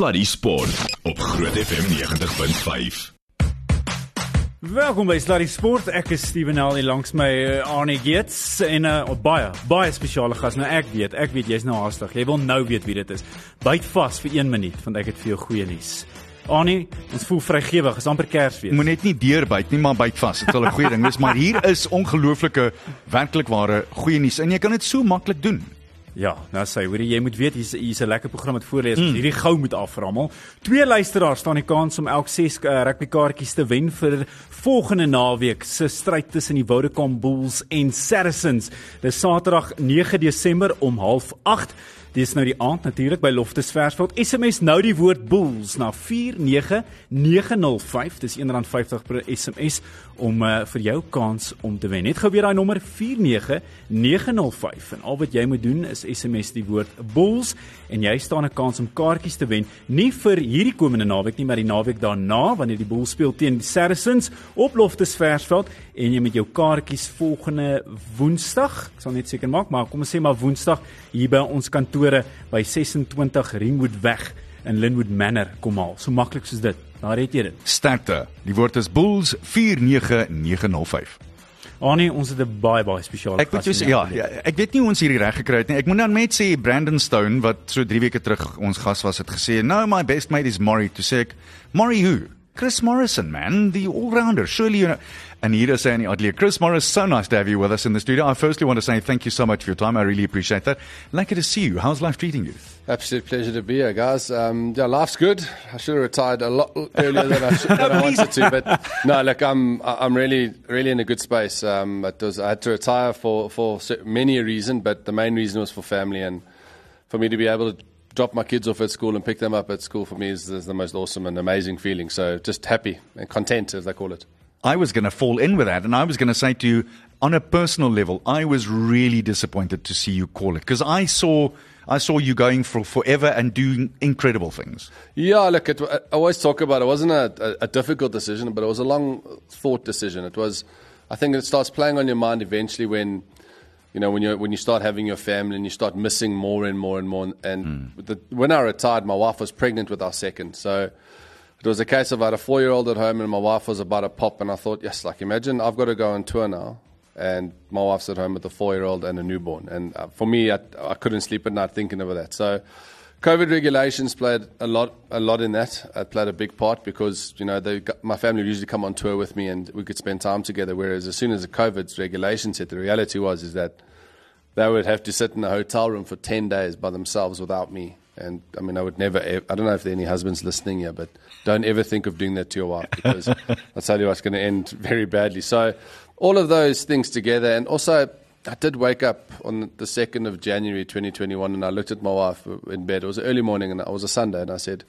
Sluddy Sport op Groot FM 90.5. Welkom by Sluddy Sport. Ek is Steven Al langs my uh, Arnie Geets en 'n uh, baie baie spesiale gas. Nou ek weet, ek weet jy's nou haastig. Jy wil nou weet wie dit is. Byt vas vir 1 minuut want ek het vir jou goeie nuus. Annie, ons voel vrygewig, is amper Kersfees. Moet net nie deurbyt nie, maar byt vas. Dit is 'n goeie ding. Dis maar hier is ongelooflike werklikware goeie nuus en jy kan dit so maklik doen. Ja, nou sê, hoor jy moet weet hier's hier's 'n lekker program met voorlees. Mm. Hierdie gou moet aframmel. Twee luisteraars staan die kans om elk 6 uh, eh, rugbykaartjies te wen vir volgende naweek se stryd tussen die Vodacom Bulls en Saracens. Dis Saterdag 9 Desember om 08:30. Dis nou die aand natuurlik by Loftus Versveld. SMS nou die woord Bulls na 49905. Dis R1.50 per SMS om uh, vir jou kans om te wen. Net gou weer daai nommer 49905. En al wat jy moet doen is SMS die woord Bulls en jy staan 'n kans om kaartjies te wen. Nie vir hierdie komende naweek nie, maar die naweek daarna wanneer die Bulls speel teen die Saracens op Loftus Versveld en jy met jou kaartjies volgende Woensdag, ek sal net seker maak, maar kom ons sê maar Woensdag hier by ons kantore by 26 Ringwood weg in Linwood Manor kom al. So maklik soos dit. Daar het jy dit. Sterkte. Die woord is Bulls 49905. Annie, ons het 'n baie baie spesiale. Ek moet ja, ja, ek weet nie hoe ons hierdie reg gekry het nie. Ek moet dan net sê Brandon Stone wat so 3 weke terug ons gas was het gesê, "No, my best mate is Murray." To say, "Murray who?" Chris Morrison, man, the all-rounder. Surely you know. Is saying, Adlia, Chris Morris, so nice to have you with us in the studio. I firstly want to say thank you so much for your time. I really appreciate that. Lucky to see you. How's life treating you? Absolute pleasure to be here, guys. Um, yeah, life's good. I should have retired a lot earlier than I, should, than I wanted to, but no, look, I'm I'm really really in a good space. Um, was, I had to retire for for many a reason, but the main reason was for family and for me to be able to drop my kids off at school and pick them up at school for me is, is the most awesome and amazing feeling. So just happy and content, as they call it. I was going to fall in with that, and I was going to say to you, on a personal level, I was really disappointed to see you call it because I saw. I saw you going for forever and doing incredible things. Yeah, look, it, I always talk about it. it wasn't a, a, a difficult decision, but it was a long thought decision. It was, I think it starts playing on your mind eventually when you know, when you when you start having your family and you start missing more and more and more. And mm. the, when I retired, my wife was pregnant with our second, so it was a case of I had a four year old at home and my wife was about to pop, and I thought, yes, like imagine I've got to go on tour now, and my wife's at home with a four year old and a newborn, and uh, for me, I, I couldn't sleep at night thinking about that. So. COVID regulations played a lot, a lot in that. It played a big part because you know they, my family would usually come on tour with me and we could spend time together. Whereas as soon as the COVID regulations hit, the reality was is that they would have to sit in a hotel room for ten days by themselves without me. And I mean, I would never. I don't know if there are any husbands listening here, but don't ever think of doing that to your wife because I tell you, it's going to end very badly. So, all of those things together, and also I did wake up on the 2nd of January 2021 and I looked at my wife in bed. It was early morning and it was a Sunday and I said,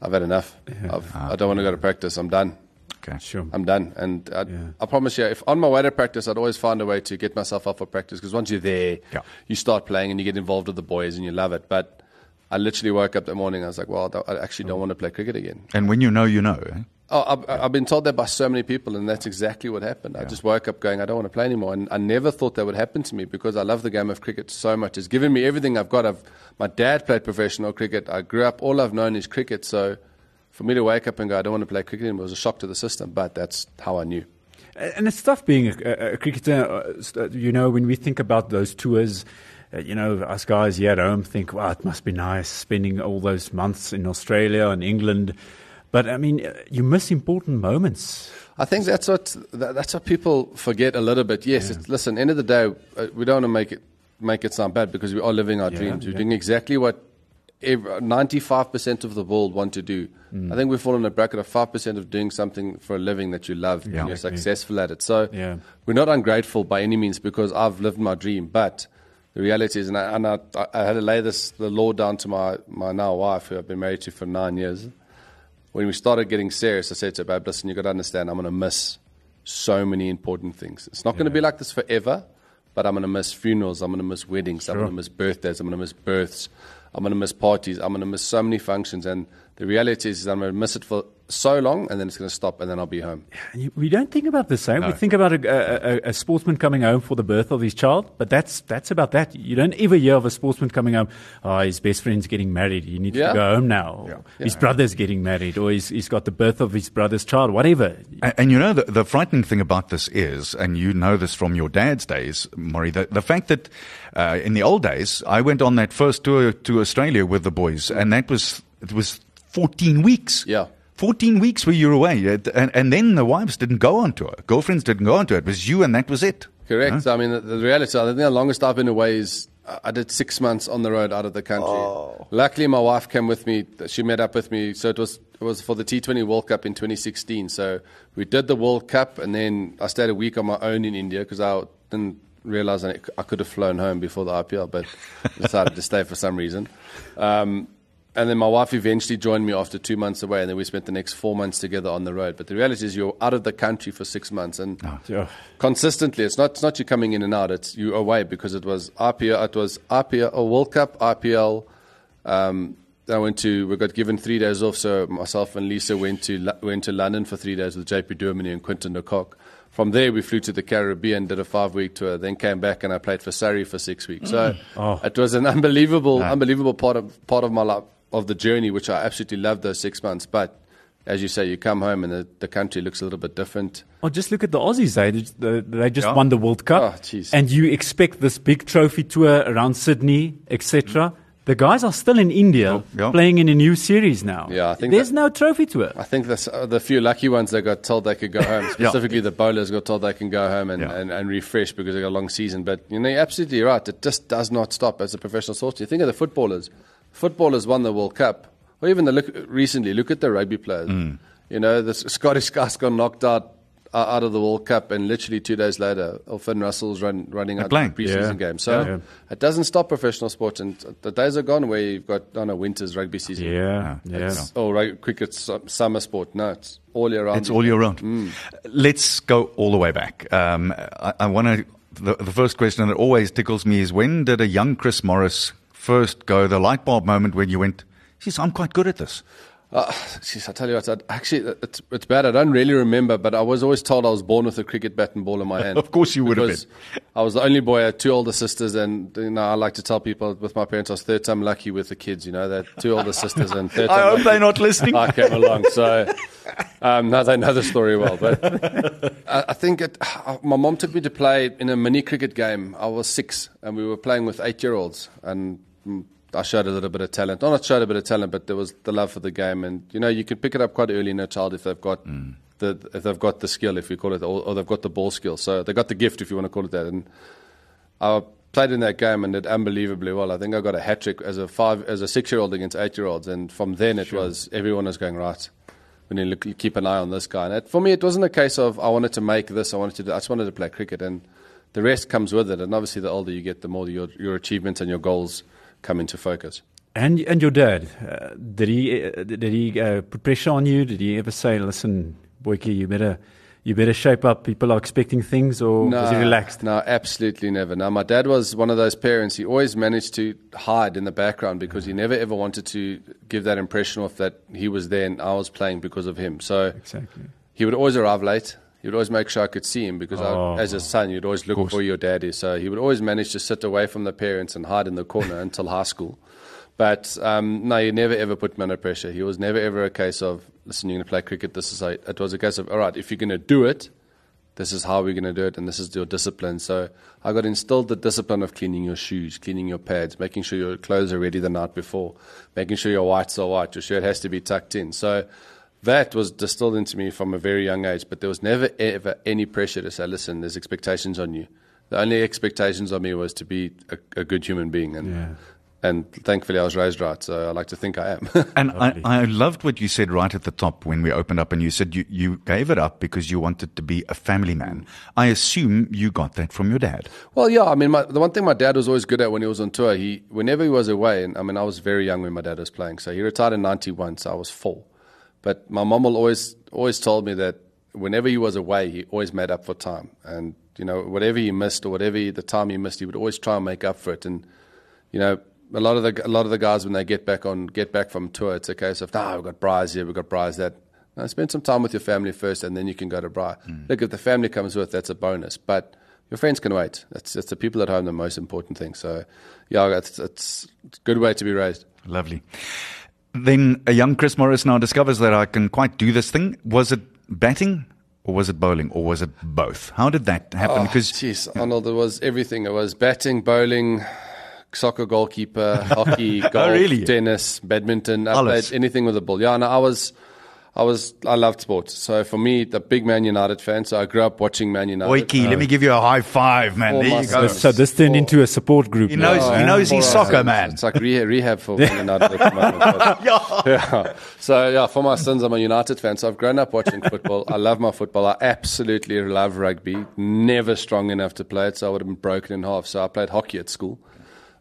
I've had enough. Yeah. I've, I do not want to go to practice. I'm done. Okay, sure. I'm done. And I, yeah. I, promise you, if on my way to practice, I'd always find a way to get myself up for practice because once you're there, yeah. you start playing and you get involved with the boys and you love it. But I literally woke up that morning. I was like, well, I actually don't want to play cricket again. And when you know, you know. Eh? Oh, I've, I've, been told that by so many people, and that's exactly what happened. Yeah. I just woke up going, I don't want to play anymore. And I never thought that would happen to me because I love the game of cricket so much. It's given me everything I've got. I've, my dad played professional cricket. I grew up, all I've known is cricket. So for me to wake up and go, I don't want to play cricket anymore was a shock to the system, but that's how I knew. And it's tough being a, a cricketer. Uh, you know, when we think about those tours, uh, you know, us guys here at home think, wow, it must be nice spending all those months in Australia and England but I mean, you miss important moments. I think that's what that's what people forget a little bit. Yes, yeah. listen. End of the day, uh, we don't want to make it make it sound bad because we are living our yeah, dreams. We're yeah. doing exactly what ninety-five percent of the world want to do. Mm. I think we fall in a bracket of five percent of doing something for a living that you love and you're successful at it. So we're not ungrateful by any means because I've lived my dream, but. The reality is, and, I, and I, I had to lay this the law down to my, my now wife, who I've been married to for nine years when we started getting serious, I said to her, babe, listen, you've got to understand, I'm going to miss so many important things. It's not yeah. going to be like this forever, but I'm going to miss funerals. I'm going to miss weddings. Sure. I'm going to miss birthdays. I'm going to miss births. I'm going to miss parties. I'm going to miss so many functions. And The reality is, I'm going to miss it for so long, and then it's going to stop, and then I'll be home. And you- We don't think about the same. We think about a, a, a, a sportsman coming home for the birth of his child, but that's that's about that. You don't ever hear of a sportsman coming home. Oh, his best friend's getting married. He needs Yeah. to go home now. Or His brother's getting married, or he's, he's got the birth of his brother's child. Whatever. And, and you know, the, the frightening thing about this is, and you know this from your dad's days, Maury, the, the fact that uh, in the old days, I went on that first tour to Australia with the boys, and that was, it was 14 weeks. Yeah. 14 weeks where you were away. uh, And, and then the wives didn't go on tour. Girlfriends didn't go on tour. It was you, and that was it. Correct. I mean, the, the reality, I think the longest I've been away is I did six months on the road out of the country. Oh. Luckily, my wife came with me. She met up with me. So it was it was for the T20 World Cup in 2016. So we did the World Cup, and then I stayed a week on my own in India because I didn't realize I I could have flown home before the IPL, but decided to stay for some reason. Um, and then my wife eventually joined me after two months away, and then we spent the next four months together on the road. But the reality is, you're out of the country for six months, and ah, Yeah. consistently. It's not it's not you coming in and out. It's you away because it was IPL. It was IPL or World Cup IPL. Um, I went to. We got given three days off, so myself and Lisa went to went to London for three days with JP Duminy and Quinton de Kock. From there, we flew to the Caribbean, did a five week tour, then came back and I played for Surrey for six weeks. So mm. oh. it was an unbelievable, ah. unbelievable part of part of my life of the journey, which I absolutely loved those six months. But as you say, you come home and the, the country looks a little bit different. Oh, just look at the Aussies. They, they, they just Yeah. won the World Cup. Oh, jeez. and you expect this big trophy tour around Sydney, etc. The guys are still in India Oh, yeah. playing in a new series now. Yeah, I think There's that- no trophy tour. I think the, uh, the few lucky ones that got told they could go home, specifically the bowlers got told they can go home and, Yeah. and, and refresh because they got a long season. But you know, you're absolutely right. It just does not stop as a professional sport. You think of the footballers. Footballers won the World Cup. Or even the look, recently, look at the rugby players. Mm. You know, the Scottish guys got knocked out uh, out of the World Cup, and literally two days later, Finn Russell's run, running out playing. of the preseason Yeah. game. So Yeah. it doesn't stop professional sports, and the days are gone where you've got, I don't winter's rugby season. Yeah, yeah. Oh, right, cricket, summer sport. No, it's all year round. It's all year round. Let's go all the way back. Um, I, I want to. The, the first question that always tickles me is when did a young Chris Morris first go? The light bulb moment when you went, "Geez, I'm quite good at this." Uh, geez, I tell you what, I, actually, it's, it's bad. I don't really remember, but I was always told I was born with a cricket bat and ball in my hand. Of course you would have Because I was the only boy. I had two older sisters, and you know, I like to tell people with my parents, I was third time lucky with the kids. You know, they had two older sisters and third time. I hope lucky. they're not listening. I came along, so um, now they know the story well. But I, I think it, my mom took me to play in a mini cricket game. I was six, and we were playing with eight-year-olds, and Mm, I showed a little bit of talent. Not showed a bit of talent, but there was the love for the game, and you know you can pick it up quite early in a child if they've got mm. the if they've got the skill, if you call it, or, or they've got the ball skill. So they got the gift, if you want to call it that, and. I played in that game and did unbelievably well. I think I got a hat trick as a five, as a six-year-old against eight-year-olds, and from then it was everyone was going right. We need to look, keep an eye on this guy. And it, for me, it wasn't a case of I wanted to make this. I wanted to. Do, I just wanted to play cricket, and the rest comes with it. And obviously, the older you get, the more your your achievements and your goals come into focus. And and your dad, uh, did he uh, did he uh, put pressure on you? Did he ever say, "Listen, Boyke, you better you better shape up. People are expecting things," or was he relaxed? No, absolutely never. Now, my dad was one of those parents. He always managed to hide in the background because he never ever wanted to give that impression of that he was there and I was playing because of him. So Exactly. he would always arrive late. He would always make sure I could see him because Oh. I, as a son, you'd always look for your daddy. So he would always manage to sit away from the parents and hide in the corner until high school. But um, no, he never ever put me under pressure. He was never ever a case of, listen, you're going to play cricket. This is how, it was a case of, all right, if you're going to do it, this is how we're going to do it, and this is your discipline. So I got instilled the discipline of cleaning your shoes, cleaning your pads, making sure your clothes are ready the night before, making sure your whites are white, your shirt has to be tucked in. So that was distilled into me from a very young age, but there was never ever any pressure to say, listen, there's expectations on you. The only expectations on me was to be a, a good human being, and Yeah. and thankfully I was raised right, so I like to think I am. And I, I loved what you said right at the top when we opened up, and you said you, you gave it up because you wanted to be a family man. I assume you got that from your dad. Well, yeah. I mean, my, the one thing my dad was always good at when he was on tour, he whenever he was away, and I mean, I was very young when my dad was playing. So he retired in '91, so I was four. But my mom will always always told me that whenever he was away, he always made up for time, and you know, whatever he missed or whatever he, the time he missed, he would always try and make up for it. And you know, a lot of the a lot of the guys when they get back on get back from tour, it's a case of nah, we've got Bryce here, we've got Bryce that. No, spend some time with your family first, and then you can go to Bry. Mm. Look, if the family comes with, that's a bonus. But your friends can wait. It's it's the people at home the most important thing. So, yeah, it's it's, it's a good way to be raised. Lovely. Then a young Chris Morris now discovers that I can quite do this thing. Was it batting or was it bowling or was it both? How did that happen? Oh, because Jeez, Arnold, it was everything. It was batting, bowling, soccer goalkeeper, hockey, golf, Oh, really? tennis, badminton. I played anything with a ball. Yeah, no, I was, I was, I loved sports. So for me, the big Man United fan. So I grew up watching Man United. Oiki, let me give you a high five, man. All There you go. So this turned For- into a support group. He now. knows- he knows his For, soccer, man. It's like rehab, rehab for Man United. at the moment, yeah. So yeah, for my sons, I'm a United fan. So I've grown up watching football. I love my football. I absolutely love rugby. Never strong enough to play it, so I would have been broken in half. So I played hockey at school.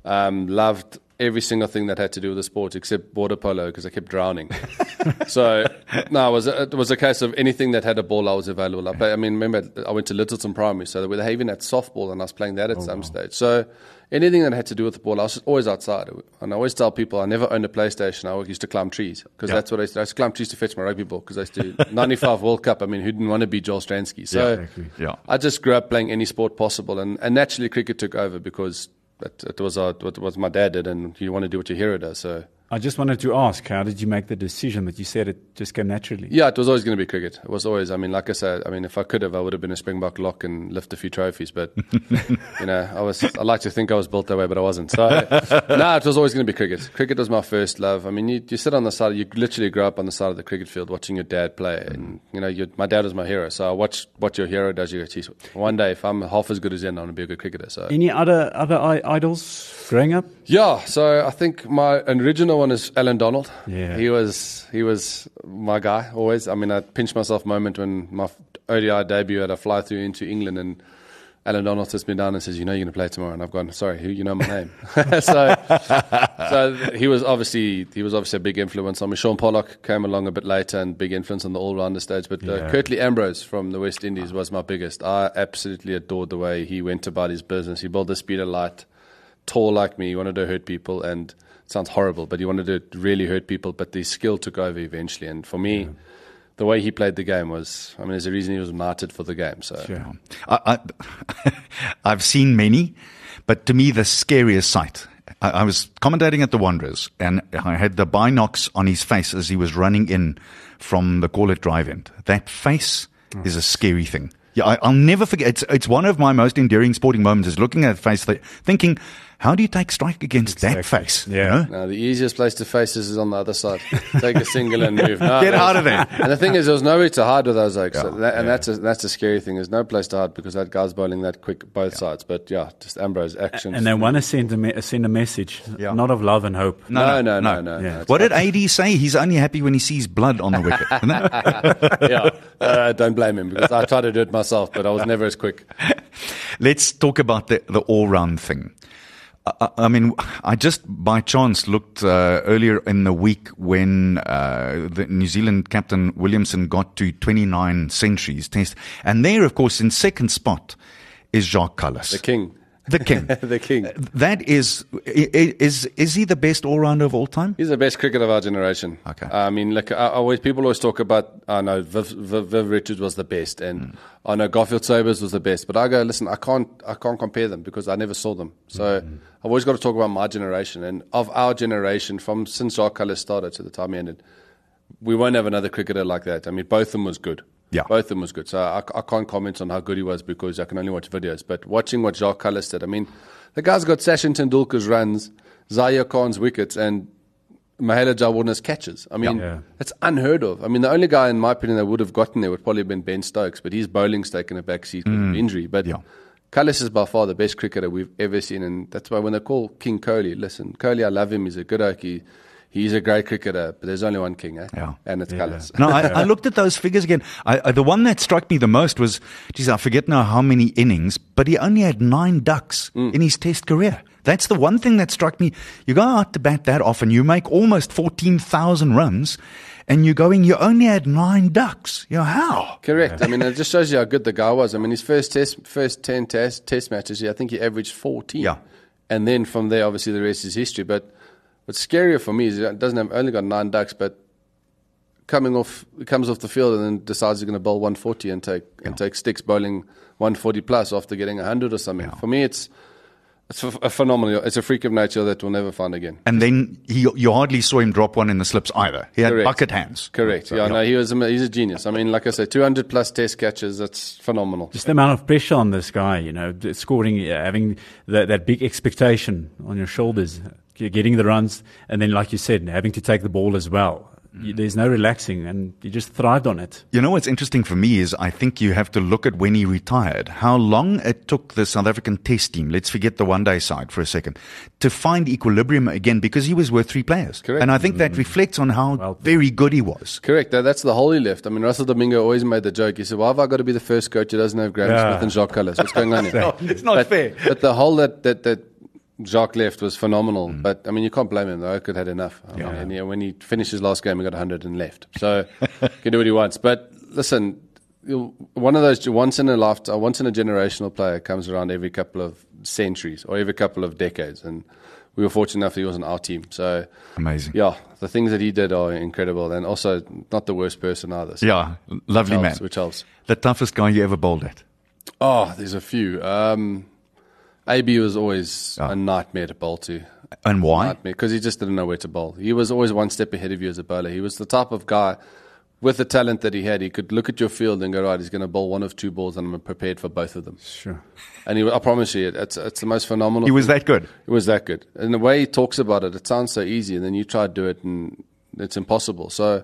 Um, loved every single thing that had to do with the sport except water polo because I kept drowning. so no, it was a, it was a case of anything that had a ball I was available. I, play, I mean, remember I went to Lyttelton Primary, so they were even at softball, and I was playing that at oh, some stage. So anything that had to do with the ball, I was always outside. And I always tell people I never owned a PlayStation. I used to climb trees because that's what I used to. I used to climb trees to fetch my rugby ball because I used to 95 World Cup. I mean, who didn't want to be Joel Stransky? So exactly. Yeah. I just grew up playing any sport possible, and, and naturally cricket took over because it, it was uh, what what my dad did, and you want to do what your hero does. So I just wanted to ask, how did you make the decision that you said it just came naturally? yeah, it was always going to be cricket. It was always. I mean, like I said, I mean, if I could have, I would have been a Springbok lock and lift a few trophies. But you know, I was. I like to think I was built that way, but I wasn't. So no, it was always going to be cricket. Cricket was my first love. I mean, you, you sit on the side. You literally grow up on the side of the cricket field watching your dad play, and you know, your, my dad was my hero. So I watch what your hero does. You go, geez, one day if I'm half as good as him, I'm going to be a good cricketer. So Any other other I- idols growing up? Yeah, so I think my original one is Allan Donald. Yeah. he was he was my guy always. I mean, I pinched myself moment when my ODI debut had a fly through into England and. Allan Donald sits me down and says, "You know you're going to play tomorrow," and I've gone, "Sorry, who? You know my name." so, so he was obviously he was obviously a big influence on me. Shaun Pollock came along a bit later and big influence on the all-rounder stage. But uh, Yeah. Curtly Ambrose from the West Indies was my biggest. I absolutely adored the way he went about his business. He built the speed of light tall like me. He wanted to hurt people, and sounds horrible, but he wanted to really hurt people. But the skill took over eventually, and for me, the way he played the game was. I mean, there's a reason he was martyred for the game. So. I, I, I've seen many, but to me, the scariest sight. I, I was commentating at the Wanderers, and I had the binocs on his face as he was running in from the Corlett Drive end. That face oh. is a scary thing. Yeah, I, I'll never forget. It's it's one of my most endearing sporting moments. Is looking at that face, th- thinking, how do you take strike against that face? Yeah. You know? No, the easiest place to face this is on the other side. Take a single and move. No, Get there's- out of there. And the thing is, there's was nowhere to hide with those oaks, Yeah, So that, and that's a, that's a scary thing. There's no place to hide because that guy's bowling that quick both sides. But yeah, just Ambrose action. And they want to send a, me- send a message, Yeah. not of love and hope. no, no, no, no, no. Yeah. It's What did AD say? He's only happy when he sees blood on the wicket. yeah, uh, don't blame him because I tried to do it myself, but I was never as quick. Let's talk about the, the all round thing. I, mean, I just by chance looked uh, earlier in the week when uh, the New Zealand captain Williamson got to 29 centuries test. And there, of course, in second spot is Jacques Kallis. The king. The king. The king. That is, is, is he the best all rounder of all time? He's the best cricketer of our generation. Okay. I mean, look, I always people always talk about. I know Viv, Viv, Viv Richards was the best, and hmm. I know Garfield Sobers was the best. But I go, listen, I can't, I can't compare them because I never saw them. So hmm. I've always got to talk about my generation and of our generation from since Jacques Kallis started to the time he ended. We won't have another cricketer like that. I mean, both of them was good. Yeah. Both of them was good. So I, I can't comment on how good he was because I can only watch videos. But watching what Jacques Kallis did, I mean, the guy's got Sachin Tendulkar's runs, Zaheer Khan's wickets, and Mahela Jayawardene's catches. I mean, Yeah. that's unheard of. I mean, the only guy, in my opinion, that would have gotten there would probably have been Ben Stokes, but his bowling's taken a back seat because mm. of injury. But Yeah. Kallis is by far the best cricketer we've ever seen, and that's why when they call King Kohli, listen, Kohli, I love him. He's a good okie. He's a great cricketer, but there's only one king, eh? Yeah. And it's Yeah. No, I, I looked at those figures again. I, I, the one that struck me the most was, geez, I forget now how many innings, but he only had nine ducks in his test career. That's the one thing that struck me. You go out to bat that often, you make almost 14,000 runs, and you're going, you only had nine ducks. You know, how? Correct. I mean, it just shows you how good the guy was. I mean, his first test, first ten test test matches, I think he averaged fourteen. Yeah. and then from there, obviously, the rest is history. But what's scarier for me is it doesn't have only got nine ducks, but coming off, comes off the field and then decides he's going to bowl 140 and take and take sticks bowling 140 plus after getting 100 or something. For me, it's it's a a phenomenal. It's a freak of nature that we'll never find again. And then he, you hardly saw him drop one in the slips either. He had Correct. bucket hands. Correct. So, yeah, no, he was. a- He's a genius. I mean, like I said, 200 plus test catches. That's phenomenal. Just the amount of pressure on this guy, you know, scoring, uh, having that, that big expectation on your shoulders, g- getting the runs, and then, like you said, having to take the ball as well. You, mm-hmm. there's no relaxing, and you just thrived on it. You know what's interesting for me is I think you have to look at when he retired, how long it took the South African test team, let's forget the one day side for a second, to find equilibrium again because he was worth three players. Correct. And I think that mm. reflects on how Well- very good he was. Correct. That's the hole he left. I mean, Russell Domingo always made the joke. He said, "Why have I got to be the first coach who doesn't have Graeme Yeah. Smith and Jacques Kallis? What's going on here?" It's not but, fair. But the hole that that that Jacques left was phenomenal. Mm. But I mean, you can't blame him. Though. The Oak had enough. I mean, and yeah, when he finished his last game, he got 100 and left. So can do what he wants. But listen, one of those once in a lifetime, once in a generational player comes around every couple of centuries or every couple of decades, and we were fortunate enough that he was on our team. So Amazing. yeah, the things that he did are incredible, and also not the worst person either. So Yeah, lovely which man. helps, which helps. The toughest guy you ever bowled at. Oh, there's a few. Um, AB was always Ah. a nightmare to bowl to. And why? Because he just didn't know where to bowl. He was always one step ahead of you as a bowler. He was the type of guy with the talent that he had. He could look at your field and go, right, he's going to bowl one of two balls, and I'm prepared for both of them. Sure. And he, I promise you, it's it's the most phenomenal. He was that good. It was that good. And the way he talks about it, it sounds so easy, and then you try to do it, and it's impossible. So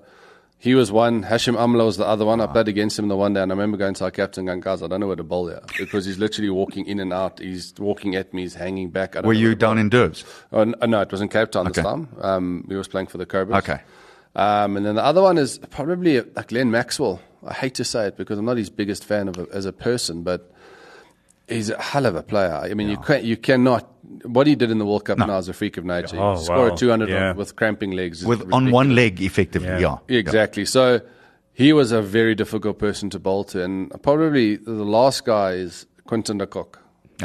he was one. Hashim Amla was the other one. I played against him the one day, and I remember going to our captain going, guys, I don't know where to bowl here because he's literally walking in and out. He's walking at me. He's hanging back. I don't Were you down in Durbs? Oh, no, it was in Cape Town Okay. this time. Um, we was playing for the Cobras. Okay. Um, and then the other one is probably like Glenn Maxwell. I hate to say it because I'm not his biggest fan of a, as a person, but he's a hell of a player. I mean, you can you cannot. What he did in the World Cup now is a freak of nature. Oh, he scored wow. 200 Yeah. with cramping legs. With on one leg, effectively. Yeah. Yeah. Exactly. So he was a very difficult person to bowl to. And probably the last guy is Quinton de Kock.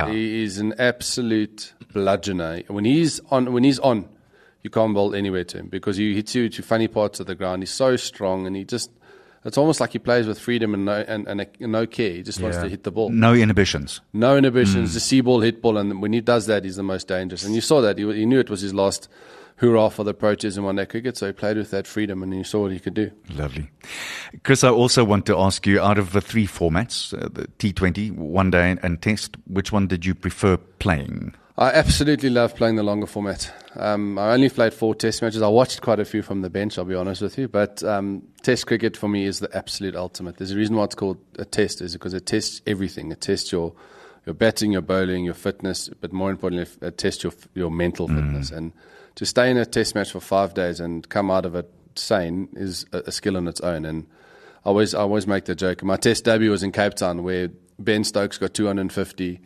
He is an absolute bludgeoner. When he's on, when he's on, you can't bowl anywhere to him because he hits you to funny parts of the ground. He's so strong and he just, it's almost like he plays with freedom and no, and, and, and no care. He just wants to hit the ball. No inhibitions. No inhibitions, Hmm. the see ball, hit ball, and when he does that, he's the most dangerous. And you saw that. He, he knew it was his last hurrah for the approaches in one day cricket, so he played with that freedom and you saw what he could do. Lovely. Chris, I also want to ask you out of the three formats, uh, the T20, one day, and test, which one did you prefer playing? I absolutely love playing the longer format. Um, I only played four test matches. I watched quite a few from the bench, I'll be honest with you. But um, test cricket for me is the absolute ultimate. There's a reason why it's called a test, is because it tests everything. It tests your, your batting, your bowling, your fitness, but more importantly, it tests your, your mental fitness. And to stay in a test match for five days and come out of it sane is a, a skill on its own. And I always, I always make the joke. My test debut was in Cape Town where Ben Stokes got 250.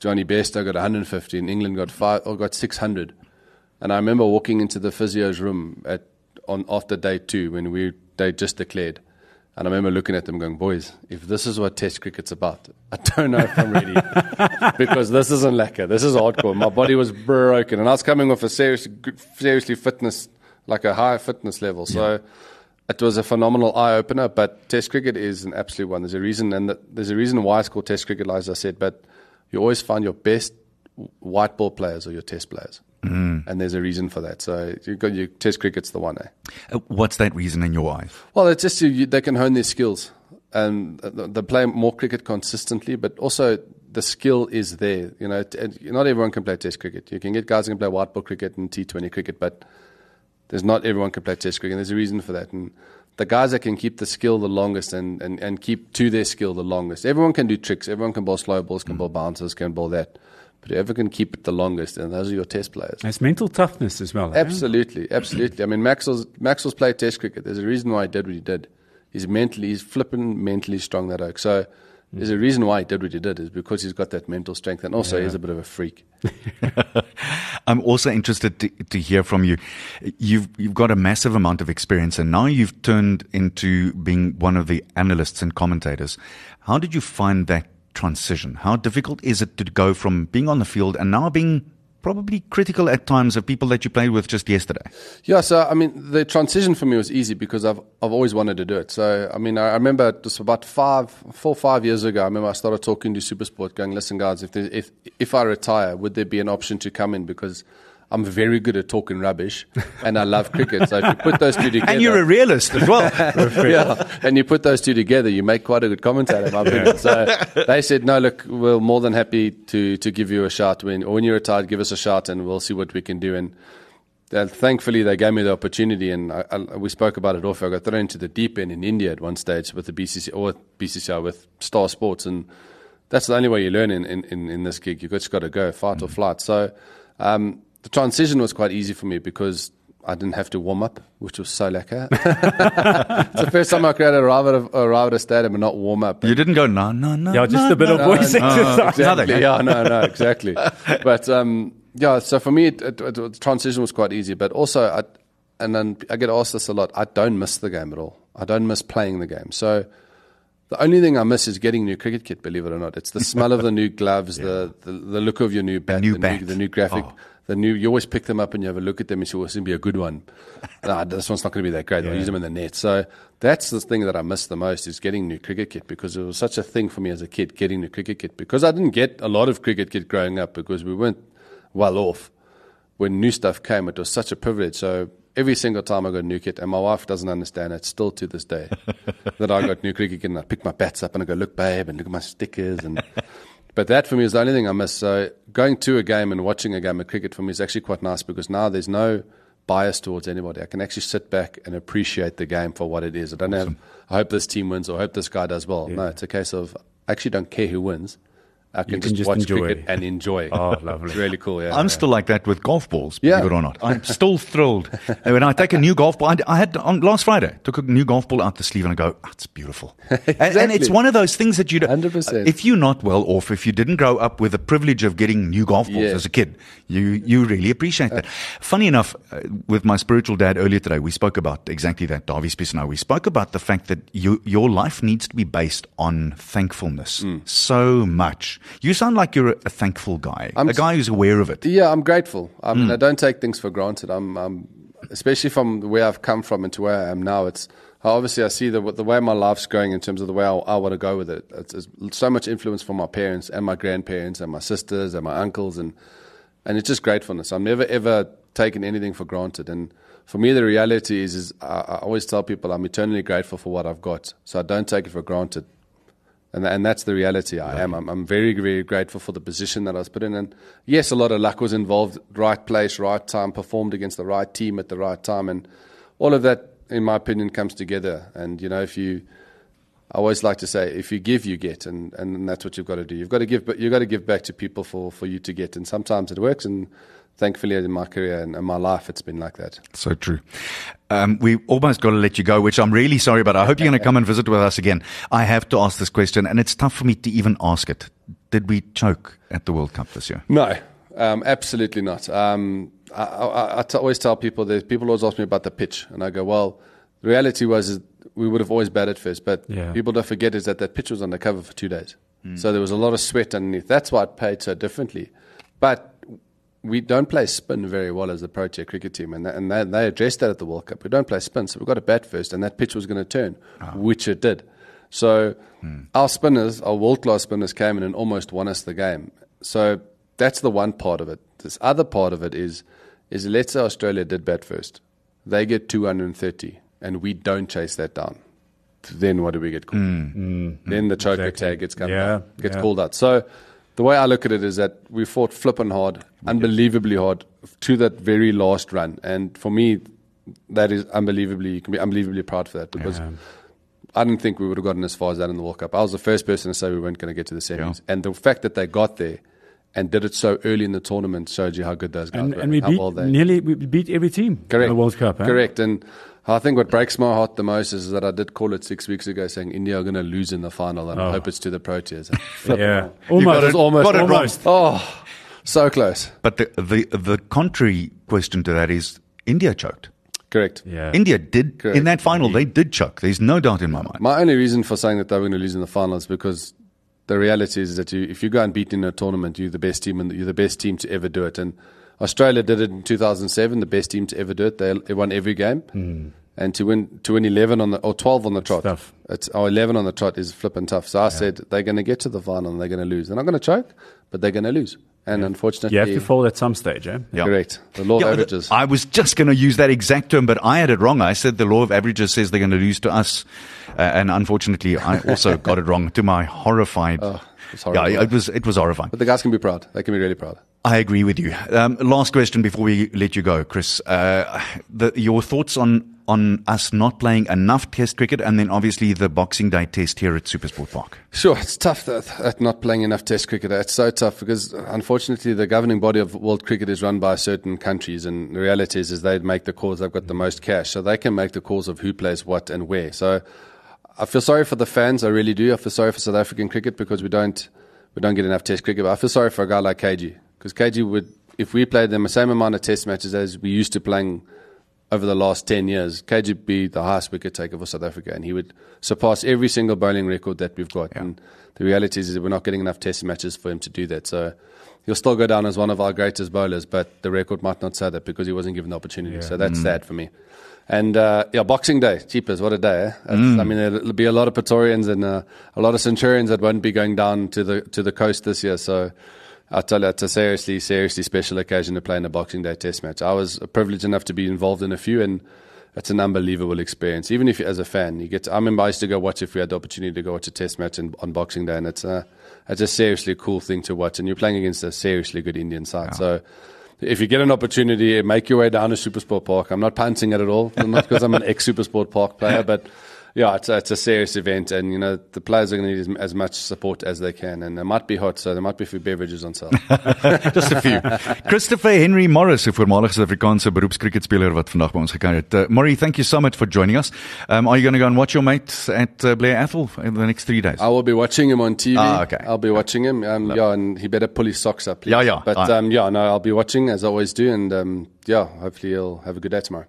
Jonny Bairstow got 150, and England got five or got 600. And I remember walking into the physio's room at on after day two when we they just declared, and I remember looking at them going, "Boys, if this is what Test cricket's about, I don't know if I'm ready because this isn't lacquer. This is hardcore. My body was broken, and I was coming off a serious, seriously fitness, like a high fitness level. So." It was a phenomenal eye opener, but Test cricket is an absolute one. There's a reason, and there's a reason why it's called Test cricket, as I said. But you always find your best white ball players or your Test players, mm. and there's a reason for that. So you got your Test cricket's the one. Eh? Uh, What's that reason in your eyes? Well, it's just you, they can hone their skills and they play more cricket consistently, but also the skill is there. You know, not everyone can play Test cricket. You can get guys who can play white ball cricket and T20 cricket, but there's not everyone can play Test cricket. And there's a reason for that. And the guys that can keep the skill the longest and, and, and keep to their skill the longest. Everyone can do tricks. Everyone can bowl slow balls, can bowl bouncers, can bowl that. But whoever can keep it the longest, and those are your Test players. It's mental toughness as well. eh? Absolutely, absolutely. I mean, Maxwell's Maxwell's played Test cricket. There's a reason why he did what he did. He's mentally, he's flipping mentally strong. That oak. So there's a reason why he did what he did is because he's got that mental strength, and also he's a bit of a freak. I'm also interested to, to hear from you. You've you've got a massive amount of experience, and now you've turned into being one of the analysts and commentators. How did you find that transition? How difficult is it to go from being on the field and now being probably critical at times of people that you played with just yesterday. Yeah, so I mean, the transition for me was easy because I've I've always wanted to do it. So I mean, I, remember was about five, four, five years ago. I remember I started talking to SuperSport, going, "Listen, guys, if there, if if I retire, would there be an option to come in because." I'm very good at talking rubbish, and I love cricket. So if you put those two together, And you're a realist as well. yeah, and you put those two together, you make quite a good commentator. my opinion. So they said, "No, look, we're more than happy to to give you a shot when or when you're retired. Give us a shot, and we'll see what we can do." And uh, thankfully, they gave me the opportunity, and I, I, we spoke about it off. I got thrown into the deep end in India at one stage with the BCC or BCCI with Star Sports, and that's the only way you learn in in, in, in this gig. You've just got to go fight or flight. So. Um, the transition was quite easy for me because I didn't have to warm up, which was so lekker. it's the first time I could arrive at a, arrive at a stadium and not warm up. you didn't go, no, no, no. Yeah, just no, a bit no, of no, voice no, exercise. Another Exactly. Yeah, no, no, exactly. but um, yeah, so for me, it, it, it, the transition was quite easy. But also, I, and then I get asked this a lot. I don't miss the game at all. I don't miss playing the game. So the only thing I miss is getting new cricket kit. Believe it or not, it's the smell of the new gloves, the, the the look of your new bat, new the, bat. New, the new graphic. Oh. The new, you always pick them up and you have a look at them and say, well, this will be a good one. nah, this one's not going to be that great. I'll use them in the net. So that's the thing that I miss the most is getting new cricket kit because it was such a thing for me as a kid, getting new cricket kit. Because I didn't get a lot of cricket kit growing up because we weren't well off. When new stuff came, it was such a privilege. So every single time I got new kit, and my wife doesn't understand it still to this day, that I got new cricket kit and I pick my bats up and I go, look, babe, and look at my stickers and but that for me is the only thing I miss. So going to a game and watching a game of cricket for me is actually quite nice because now there's no bias towards anybody. I can actually sit back and appreciate the game for what it is. I don't have, I hope this team wins or I hope this guy does well. No, it's a case of I actually don't care who wins. I can, can just, just watch enjoy. cricket and enjoy. It. oh, lovely. It's really cool. Yeah. I'm still like that with golf balls, believe Yeah. it or not. I'm still thrilled. And when I take a new golf ball, I, had on last Friday, took a new golf ball out the sleeve and I go, oh, it's beautiful. And, and it's one of those things that you don't, 100%. if you're not well off, if you didn't grow up with the privilege of getting new golf balls Yeah. as a kid, you, you really appreciate that. Funny enough, uh, with my spiritual dad earlier today, we spoke about exactly that, Darby Spies and I. We spoke about the fact that you, your life needs to be based on thankfulness so much. You sound like you're a, thankful guy, I'm a guy who's aware of it. Yeah, I'm grateful. I mean, hmm. I don't take things for granted. I'm, I'm, especially from where I've come from and to where I am now. It's obviously I see the the way my life's going in terms of the way I, I want to go with it. It's, it's so much influence from my parents and my grandparents and my sisters and my uncles and and it's just gratefulness. I'm never ever taken anything for granted. And for me, the reality is, is I, I always tell people I'm eternally grateful for what I've got. So I don't take it for granted. And, and that's the reality I am. I'm, I'm very, very grateful for the position that I was put in. And yes, a lot of luck was involved. Right place, right time, performed against the right team at the right time. And all of that, in my opinion, comes together. And, you know, if you, I always like to say, if you give, you get. And, and that's what you've got to do. You've got to give, but you've got to give back to people for, for you to get. And sometimes it works. And thankfully, in my career and in my life, it's been like that. So true. Um, we almost got to let you go, which I'm really sorry about. I hope you're going to come and visit with us again. I have to ask this question, and it's tough for me to even ask it. Did we choke at the World Cup this year? No, um, absolutely not. Um, I, I, I t- always tell people that people always ask me about the pitch, and I go, well, the reality was is we would have always batted first, but Yeah. people don't forget is that that pitch was undercover for two days, so there was a lot of sweat underneath. That's why it paid so differently, but. We don't play spin very well as the Protea cricket team, and, that, and they, they addressed that at the World Cup. We don't play spin, so we've got to bat first, and that pitch was going to turn, ah. which it did. So hmm. our spinners, our world class spinners, came in and almost won us the game. So that's the one part of it. This other part of it is, is let's say Australia did bat first, they get 230, and we don't chase that down. Then what do we get called? Hmm. Hmm. Then the choker Exactly. tag gets come Yeah, down, gets yeah. called out. So the way I look at it is that we fought flipping hard, unbelievably hard to that very last run, and for me, that is unbelievably. You can be unbelievably proud for that because. Yeah. I didn't think we would have gotten as far as that in the World Cup. I was the first person to say we weren't going to get to the semis, and the fact that they got there and did it so early in the tournament showed you how good those guys And, were. and we how beat well they nearly we beat every team correct in the World Cup. Huh? Correct, and I think what breaks my heart the most is that I did call it six weeks ago, saying India are going to lose in the final, and I Oh. hope it's to the Proteas. Yeah, You got almost, it- almost, got it wrong. almost. Oh, so close. But the, the, the contrary question to that is India choked. Correct. Yeah, India did, Correct. in that final, they did choke. There's no doubt in my mind. My only reason for saying that they were going to lose in the final is because the reality is that you, if you go and beat in a tournament, you're the best team and you're the best team to ever do it. And Australia did it in 2007, the best team to ever do it. They, they won every game. Hmm. And to win to win 11 on the or 12 on the trot, tough. it's or 11 on the trot is flipping tough. So I said they're going to get to the final and they're going to lose. They're not going to choke, but they're going to lose. And unfortunately, You have to fold at some stage, eh? Yeah. correct. The law Yeah, of averages. I was just going to use that exact term, but I had it wrong. I said the law of averages says they're going to lose to us, uh, and unfortunately, I also got it wrong. To my horrified, Oh, it's horrible. yeah, it was it was horrifying. but the guys can be proud. They can be really proud. I agree with you. Um, last question before we let you go, Chris. Uh, the, your thoughts on on us not playing enough Test cricket, and then obviously the Boxing Day Test here at Supersport Park. Sure, it's tough that, at not playing enough Test cricket. It's so tough because unfortunately the governing body of world cricket is run by certain countries, and the reality is, is they make the calls. They've got the most cash, so they can make the calls of who plays what and where. So I feel sorry for the fans. I really do. I feel sorry for South African cricket because we don't we don't get enough Test cricket. But I feel sorry for a guy like KG because KG would, if we played them the same amount of Test matches as we used to playing over the last 10 years, KG would be the highest wicket taker for South Africa, and he would surpass every single bowling record that we've got. And the reality is, is that we're not getting enough Test matches for him to do that. So he'll still go down as one of our greatest bowlers, but the record might not say that because he wasn't given the opportunity. So that's sad for me. And uh, yeah, Boxing Day, cheapers, what a day! Eh? That's- I mean, there'll be a lot of Pretorians and uh, a lot of Centurions that won't be going down to the to the coast this year. So I tell you, it's a seriously, seriously special occasion to play in a Boxing Day Test match. I was privileged enough to be involved in a few, and it's an unbelievable experience. Even if, as a fan, you get. To, I remember I used to go watch if we had the opportunity to go watch a Test match in, on Boxing Day, and it's a, it's a seriously cool thing to watch. And you're playing against a seriously good Indian side, so. If you get an opportunity, make your way down to Supersport Park. I'm not punting it at all, not because I'm an ex Supersport Park player, but yeah, it's a, it's a serious event, and you know the players are going to need as, as much support as they can, and it might be hot, so there might be a few beverages on sale. Just a few. Christopher Henry Morris, Morris, 'n voormalige Suid-Afrikaanse beroepskriketspeler wat vandag by ons gekuier het. Uh, Murray, thank you so much for joining us. Um, are you going to go and watch your mate at uh, Blair Atholl in the next three days? I will be watching him on TV. Ah, okay. I'll be watching him. Um, yeah, and he better pull his socks up. Please. Yeah, yeah. But um, yeah, no, I'll be watching as I always do, and um, yeah, hopefully he'll have a good day tomorrow.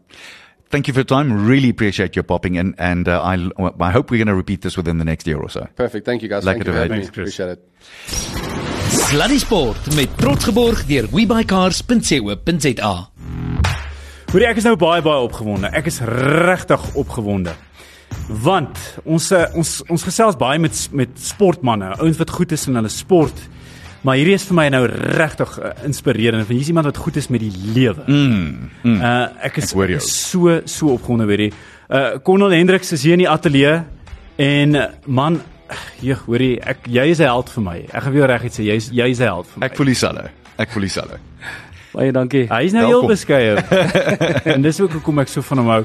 Thank you for your time. Really appreciate your popping in, and uh, I, I hope we're going to repeat this within the next year or so. Perfect. Thank you guys. Lekker Thank you for having me. Thanks. Appreciate it. Sluddy Sport met trots geborg deur webycars.co.za. Hoorie, ek is nou baie baie opgewonde. Ek is regtig opgewonde. Want ons eh, ons ons gesels baie met met sportmense, ouens wat goed is in hulle sport. Maar hierdie is vir my nou regtig uh, inspirerend. Want hier's iemand wat goed is met die lewe. Mm, mm. Uh ek is, Ek is so so opgewonde weer hier. Uh Cornel Hendriks is hier in die ateljee en man, jy hoorie, ek jy is 'n held vir my. Ek gaan vir jou reguit sê jy's jy's 'n held vir my. Ek voel dieselfde. Ek voel dieselfde. Baie dankie. Hy is nou heel Welkom. beskeie. en dis ook hoekom ek so van hom hou.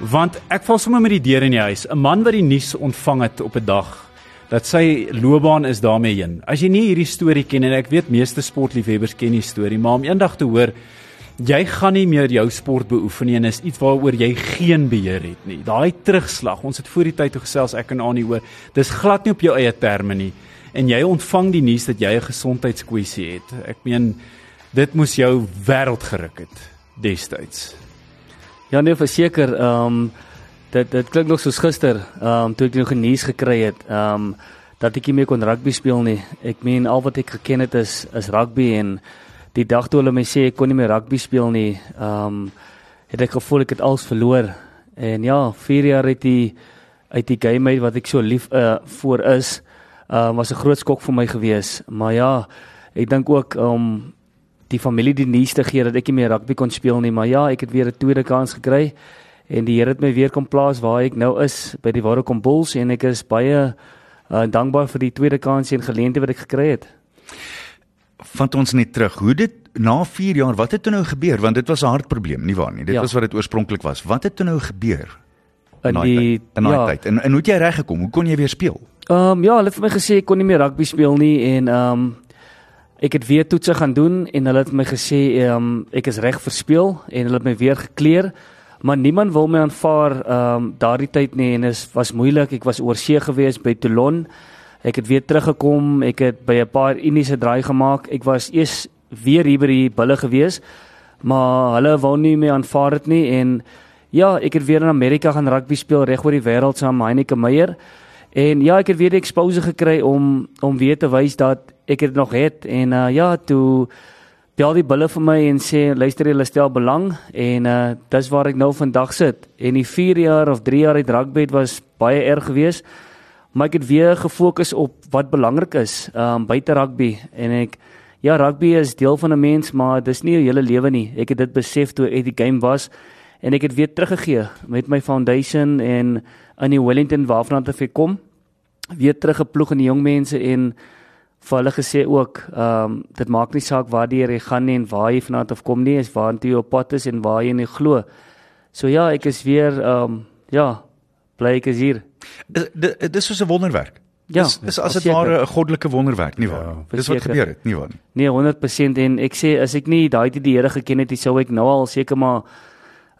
Want ek val sommer met die deur in die huis. 'n Man wat die nuus ontvang het op 'n dag dat sy loopbaan is daarmee heen. As jy nie hierdie storie ken en ek weet meeste sportliefhebbers ken die storie, maar om eendag te hoor jy gaan nie meer jou sport beoefen nie en is iets waaroor jy geen beheer het nie. Daai terugslag, ons het voor die tyd toe gesels ek en Annie oor, dis glad nie op jou eie terme nie. En jy ontvang die nuus dat jy 'n gesondheidskwessie het. Ek meen dit moes jou wêreld geruk het destyds. Ja nee, verseker, ehm um, dit dit klink nog soos gister, ehm um, toe ek 'n nuus gekry het, ehm um, dat ek nie meer kon rugby speel nie. Ek meen al wat ek geken het is is rugby en die dag toe hulle my sê ek kon nie meer rugby speel nie, ehm um, het ek gevoel ek het alles verloor. En ja, 4 jaar het die uit die game uit wat ek so lief uh voor is, ehm um, was 'n groot skok vir my gewees. Maar ja, ek dink ook om um, die familie die nuus te gee dat ek nie meer rugby kon speel nie, maar ja, ek het weer 'n tweede kans gekry en die Here het my weer kom plaas waar ek nou is by die Waterkom Bulls en ek is baie uh, dankbaar vir die tweede kans en geleentheid wat ek gekry het. Vat ons net terug. Hoe dit na 4 jaar, wat het toe nou gebeur? Want dit was 'n hartprobleem, nie waar nie? Dit Ja. was wat dit oorspronklik was. Wat het toe nou gebeur? In die in daai ja, tyd. En en hoe het jy reg gekom? Hoe kon jy weer speel? Ehm um, ja, hulle het vir my gesê ek kon nie meer rugby speel nie en ehm um, ek het weer toetse gaan doen en hulle het my gesê ehm um, ek is reg vir speel en hulle het my weer gekleer. Maar niemand wil my aanvaar ehm um, daardie tyd nie en dit was moeilik. Ek was oorsee gewees by Toulon. Ek het weer teruggekom. Ek het by 'n paar Indiese draai gemaak. Ek was eers weer hier by die bulle gewees. Maar hulle wou nie meer aanvaar dit nie en ja, ek het weer in Amerika gaan rugby speel reg oor die wêreld saam met Heineke Meyer. En ja, ek het weer die exposure gekry om om weer te wys dat ek dit nog het en uh ja, toe bel die bulle vir my en sê luister jy stel belang en uh dis waar ek nou vandag sit. En die 4 jaar of 3 jaar uit rugby was baie erg geweest. Maar ek het weer gefokus op wat belangrik is um buite rugby en ek ja, rugby is deel van 'n mens, maar dis nie jou hele lewe nie. Ek het dit besef toe ek die game was en ek het weer teruggegee met my foundation en in die Wellington waarvan ek kom weer teruggeploeg in die jong mense en vir hulle gesê ook ehm um, dit maak nie saak waar jy gaan nie en waar jy vanaand of kom nie is waar jy op pad is en waar jy nie glo. So ja, ek is weer ehm um, ja, bly ek is hier. Dit is so 'n wonderwerk. Ja, dis, dis as dit ware 'n goddelike wonderwerk, nie waar? Ja, dis wat gebeur het, nie waar nie. Nee, 100% en ek sê as ek nie daai tyd die Here geken het, sou ek nou al seker maar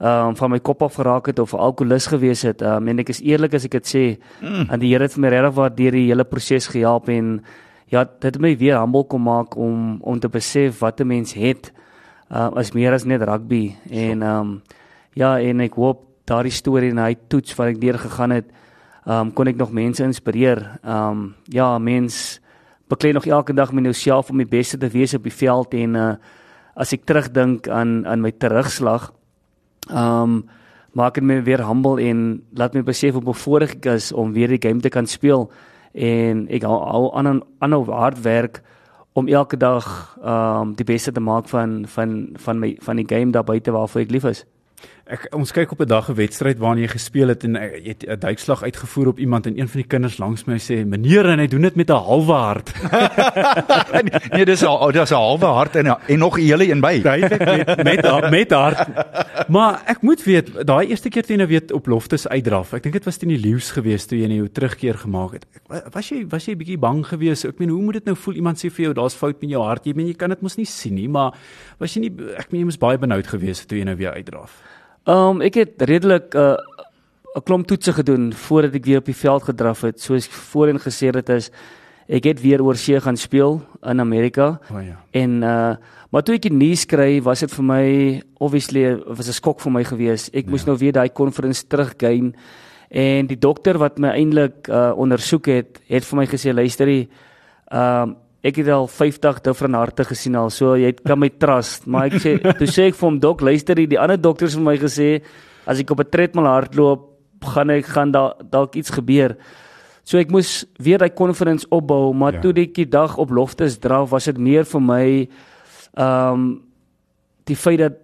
ehm um, van my kop af geraak het of 'n alkolikus gewees het. Ehm um, en ek is eerlik as ek dit sê, mm. aan die Here het my regtig waar deur die hele proses gehelp en ja, dit het my weer humble kom maak om om te besef wat 'n mens het uh, as meer as net rugby. En ehm um, ja, en ek hoop daardie storie en hy toets wat ek deur gegaan het, ehm um, kon ek nog mense inspireer. Ehm um, ja, mens beklei nog elke dag met jouself om die beste te wees op die veld en uh, as ek terugdink aan aan my terugslag ehm um, maak dit my weer humble en laat my besef hoe bevoorreg ek is om weer die game te kan speel en ek hou, hou aan aanhou hard werk om elke dag ehm um, die beste te maak van van van my van die game daar buite waarvoor ek lief is. Ek ons kyk op 'n dag 'n wedstryd waarin jy gespeel het en jy het 'n duikslag uitgevoer op iemand en een van die kinders langs my sê meneer en hy doen dit met 'n halwe hart. nee, dis al dis 'n halwe hart en en nog 'n hele een by. Duidelik met met met hart. Maar ek moet weet daai eerste keer toe jy nou weet op loftes uitdraf. Ek dink dit was teen die leeu's gewees toe jy nou terugkeer gemaak het. Was jy was jy bietjie bang geweest? Ek meen hoe moet dit nou voel iemand sê vir jou daar's fout met jou hart. Jy meen jy kan dit mos nie sien nie, maar was jy nie ek meen jy moes baie benoud geweest toe jy nou weer uitdraf. Ehm um, ek het redelik 'n uh, 'n klomp toetse gedoen voordat ek weer op die veld gedraf het. Soos voorheen gesê het is ek het weer oor see gaan speel in Amerika. Oh, ja. En uh maar toe ek die nuus kry, was dit vir my obviously was 'n skok vir my gewees. Ek ja. moes nou weer daai konferens teruggain en die dokter wat my eintlik uh ondersoek het, het vir my gesê luisterie, ehm um, ek het al 50 different harte gesien al. So jy kan my trust, maar ek sê toe sê ek vir hom dok, luister hier, die ander dokters het my gesê as ek op 'n treadmill hardloop, gaan ek gaan daar dalk iets gebeur. So ek moes weer daai konferens opbou, maar ja. toe die dag op Loftus draf, was dit meer vir my ehm um, die feit dat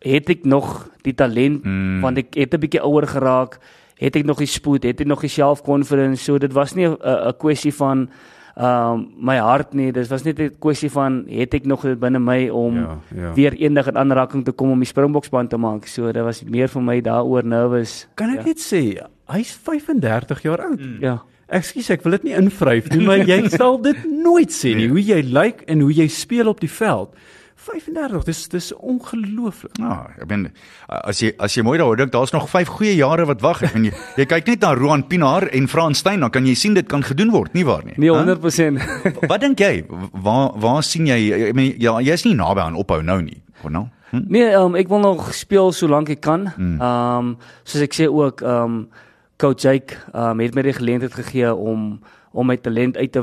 het ek nog die talent mm. want ek het 'n bietjie ouer geraak, het ek nog die spoed, het ek nog die self-confidence, so dit was nie 'n kwessie van um, my hart nie. Dit was net 'n kwessie van het ek nog dit binne my om ja, ja. weer eendag in aanraking te kom om die Springbokspan te maak. So dit was meer vir my daaroor nervous. Kan ek ja. net sê hy's 35 jaar oud. Mm. Ja. Ekskuus, ek wil dit nie invryf nie, maar jy sal dit nooit sê nie hoe jy lyk en hoe jy speel op die veld. 35, dis dis ongelooflik. Ja, ek ben as jy as jy mooi daaroor dink, daar's nog 5 goeie jare wat wag. Ek meen jy, jy kyk net na Roan Pinaar en Frans Steyn, dan kan jy sien dit kan gedoen word, nie waar nie? Nee, 100%. wat dink jy? Waar waar sien jy ek meen ja, jy's nie naby aan ophou nou nie. Hoor nou. Hm? Nee, um, ek wil nog speel solank ek kan. Ehm mm. um, soos ek sê ook ehm um, coach Jake um, het my die geleentheid gegee om om my talent uit te